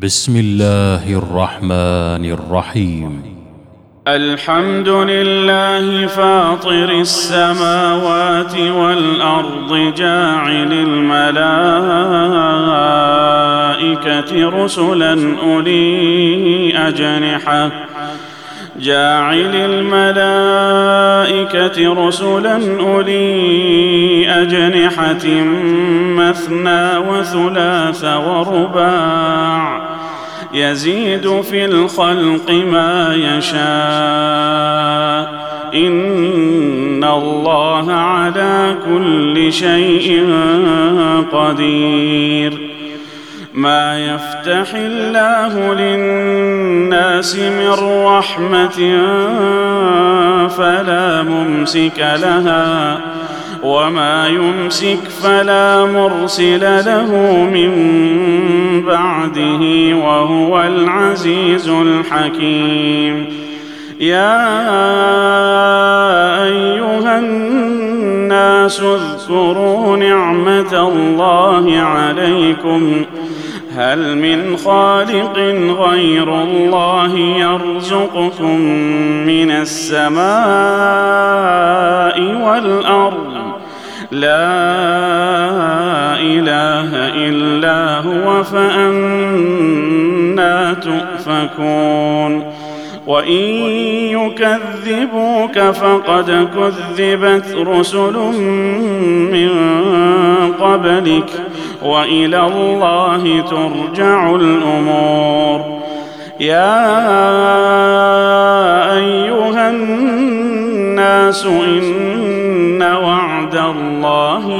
بسم الله الرحمن الرحيم. الحمد لله فاطر السماوات والأرض جاعل الملائكة رسلا أولي أجنحة. جاعل الملائكة رسلا أولي أجنحة مثنى وثلاث ورباع. يزيد في الخلق ما يشاء. إن الله على كل شيء قدير. ما يفتح الله للناس من رحمة فلا ممسك لها. وما يمسك فلا مرسل له من بعده وهو العزيز الحكيم. يا أيها الناس اذكروا نعمة الله عليكم. هل من خالق غير الله يرزقكم من السماء والأرض؟ لا إله إلا هو فأنا تؤفكون. وإن يكذبوك فقد كذبت رسل من قبلك وإلى الله ترجع الأمور. يا أيها الناس وعد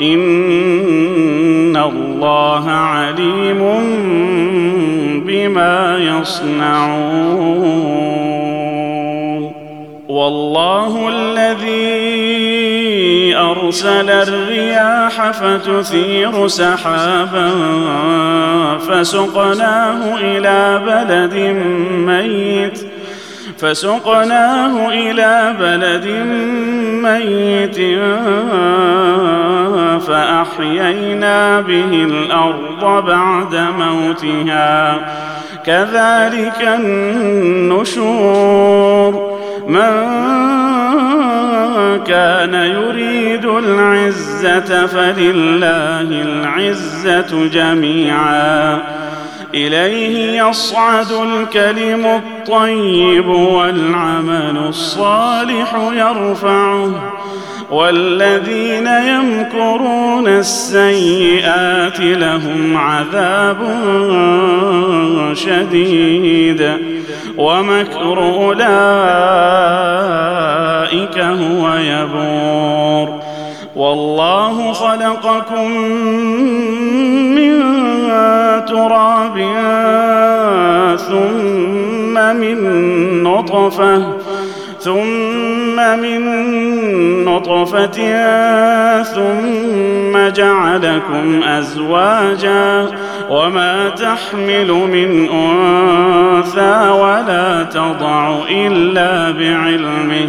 ان الله عليم بما يصنعون والله الذي ارسل الرياح فتثير سحابا فسقناه إلى بلد ميت فسقناه إلى بلد ميت فأحيينا به الأرض بعد موتها. كذلك النشور. من كان يريد العزة فلله العزة جميعا. إليه يصعد الكلم الطيب والعمل الصالح يرفعه. والذين يمكرون السيئات لهم عذاب شديد. ومكر أولئك هو يبور. والله خلقكم من تراب ثم من نطفة ثم من نطفة ثم جعلكم أزواجا وما تحمل من أنثى ولا تضع إلا بعلمه.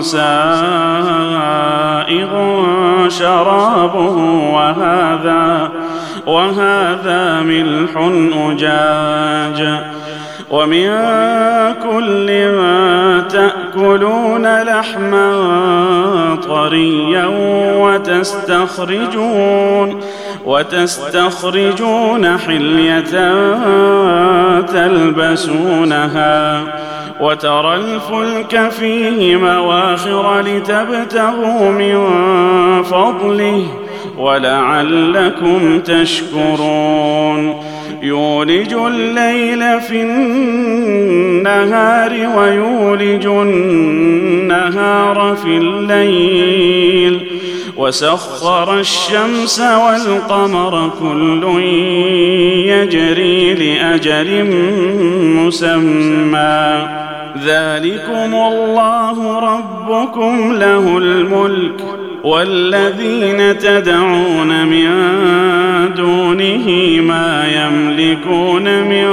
سائغ شرابه وهذا وهذا ملح أجاج. ومن كل تأكلون لحما طريا وتستخرجون وتستخرجون حلية تلبسونها. وترى الفلك فيه مواخر لتبتغوا من فضله ولعلكم تشكرون. يولج الليل في النهار ويولج النهار في الليل. وسخر الشمس والقمر كل يجري لأجل مسمى. ذلكم الله ربكم له الملك والذين تدعون من دونه ما يملكون من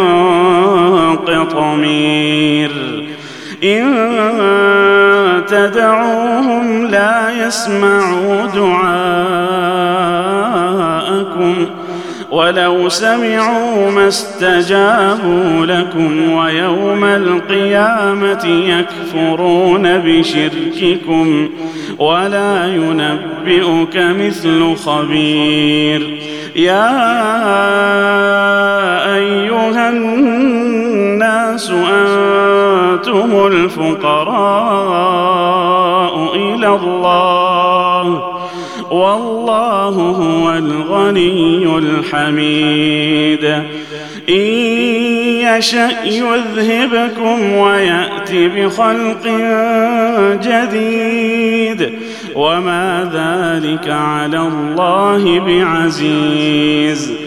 قطمير. إن تدعوهم لا يسمعوا دعاءكم ولو سمعوا ما استجابوا لكم ويوم القيامة يكفرون بشرككم ولا ينبئك مثل خبير. يا أيها الناس أنتم الفقراء إلى الله والله هو الغني الحميد. إن يشأ يذهبكم ويات بخلق جديد. وما ذلك على الله بعزيز.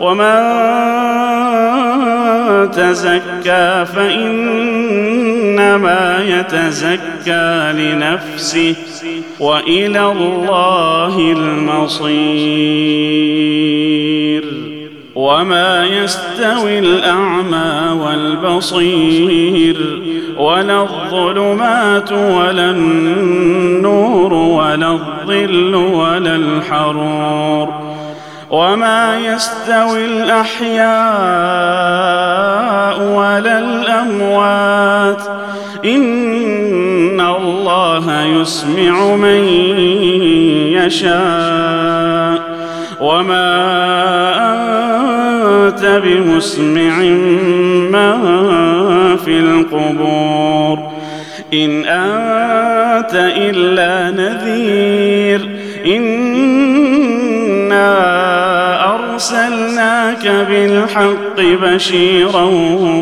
ومن تزكى فإنما يتزكى لنفسه وإلى الله المصير. وما يستوي الأعمى والبصير ولا الظلمات ولا النور ولا الظل ولا الحرور. وما يستوي الأحياء ولا الأموات. إن الله يسمع من يشاء. وما أنت بمسمع من في القبور. إن أنت إلا نذير. أنا ارسلناك بالحق بشيرا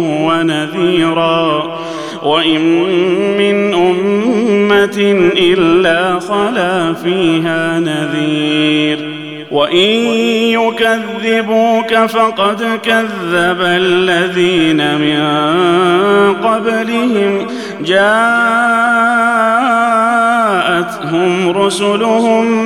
ونذيرا. وإن من أمة إلا خلا فيها نذير. وإن يكذبوك فقد كذب الذين من قبلهم. جاءتهم رسلهم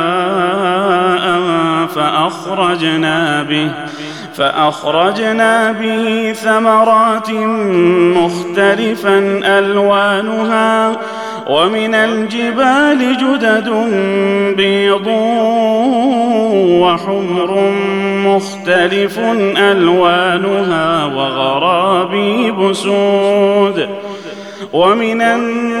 فأخرجنا به فأخرجنا به ثمرات مختلفا ألوانها ومن الجبال جدد بيض وحمر مختلف ألوانها وغرابيب سود ومن الناس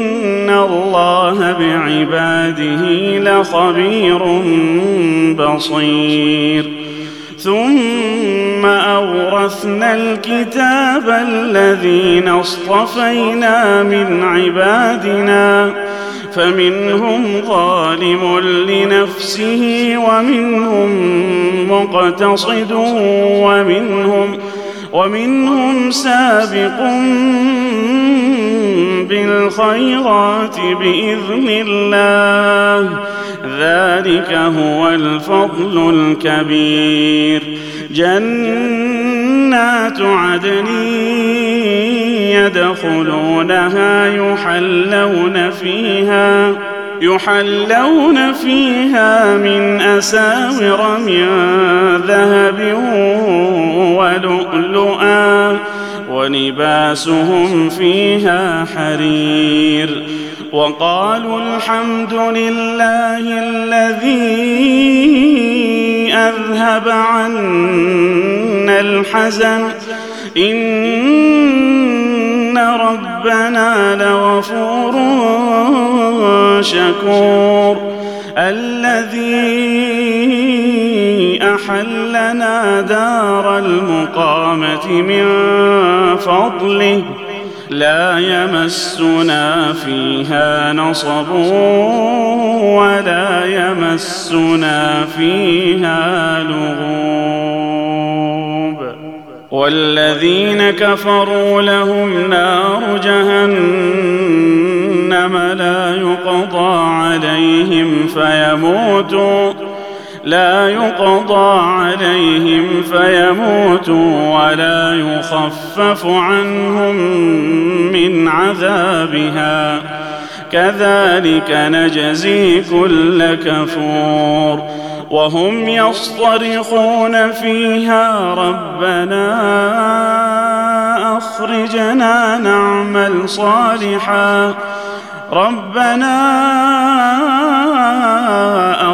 الله بعباده لخبير بصير. ثم أورثنا الكتاب الذين اصطفينا من عبادنا فمنهم ظالم لنفسه ومنهم مقتصد ومنهم ومنهم سابق بالخيرات بإذن الله. ذلك هو الفضل الكبير. جنات عدن يدخلونها يحلون فيها يحلون فيها من أساور من ذهب ولؤلؤا. ولباسهم فيها حرير وقالوا الحمد لله الذي أذهب عنا الحزن. إن ربنا لغفور شكور. الذي أحلنا دار المقامة من فضله لا يمسنا فيها نصب ولا يمسنا فيها لغوب. والذين كفروا لهم نار جهنم لا يقضى عليهم فيموتوا لا يقضى عليهم فيموتوا ولا يخفف عنهم من عذابها. كذلك نجزي كل كفور. وهم يصطرخون فيها ربنا أخرجنا نعمل صالحا. ربنا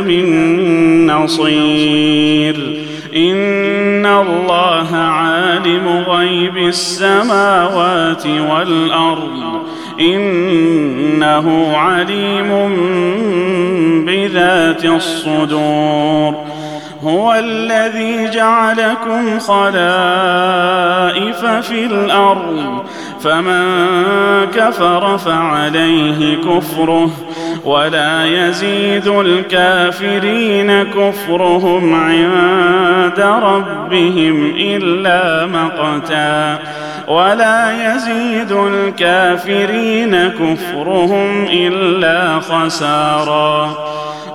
من نصير. إن الله عالم غيب السماوات والأرض. إنه عليم بذات الصدور. هو الذي جعلكم خلائف في الأرض. فمن كفر فعليه كفره. ولا يزيد الكافرين كفرهم عند ربهم إلا مقتا. ولا يزيد الكافرين كفرهم إلا خسارا.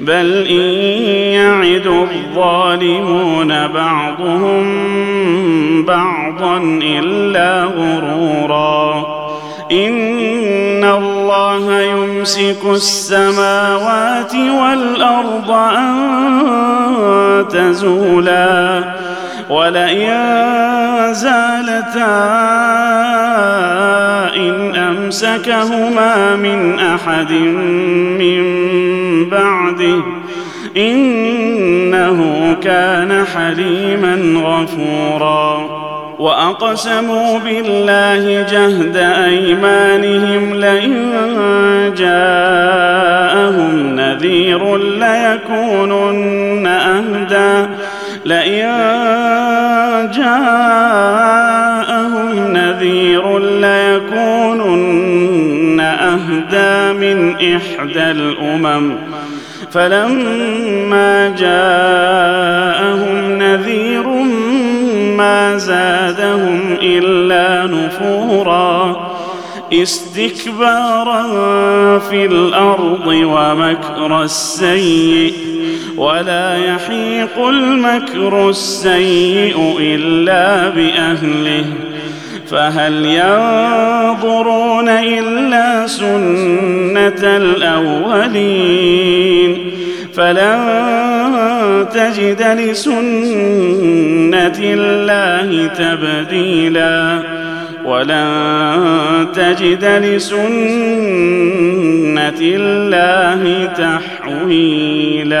بل إن يعد الظالمون بعضهم بعضا إلا غرورا. إن الله يمسك السماوات والأرض أن تزولا. ولئن زالتا إن أمسكهما من أحد من بعده إنه كان حليما غفورا وأقسموا بالله جهد أيمانهم لئن جاءهم نذير ليكونن إحدى الأمم. فلما جاءهم نذير ما زادهم إلا نفورا. استكبارا في الأرض ومكر السيء. ولا يحيق المكر السيء إلا بأهله. فهل ينظرون إلا سنة الأولين فلن تجد لسنة الله تبديلا ولن تجد لسنة الله تحويلا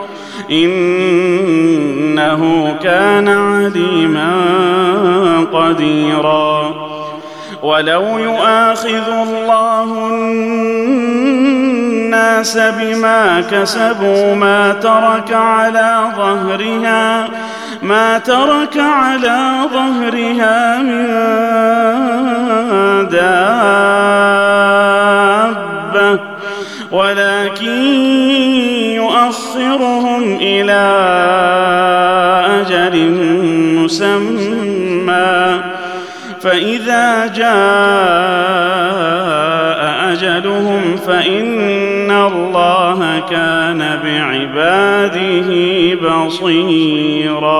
إنه كان عليما قديرا. ولو يؤاخذ الله الناس بما كسبوا ما ترك على ظهرها ما ترك على ظهرها من دابة. ولكن يؤخرهم إلى أجل مسمى فاذا جاء اجلهم فان الله كان بعباده بصيرا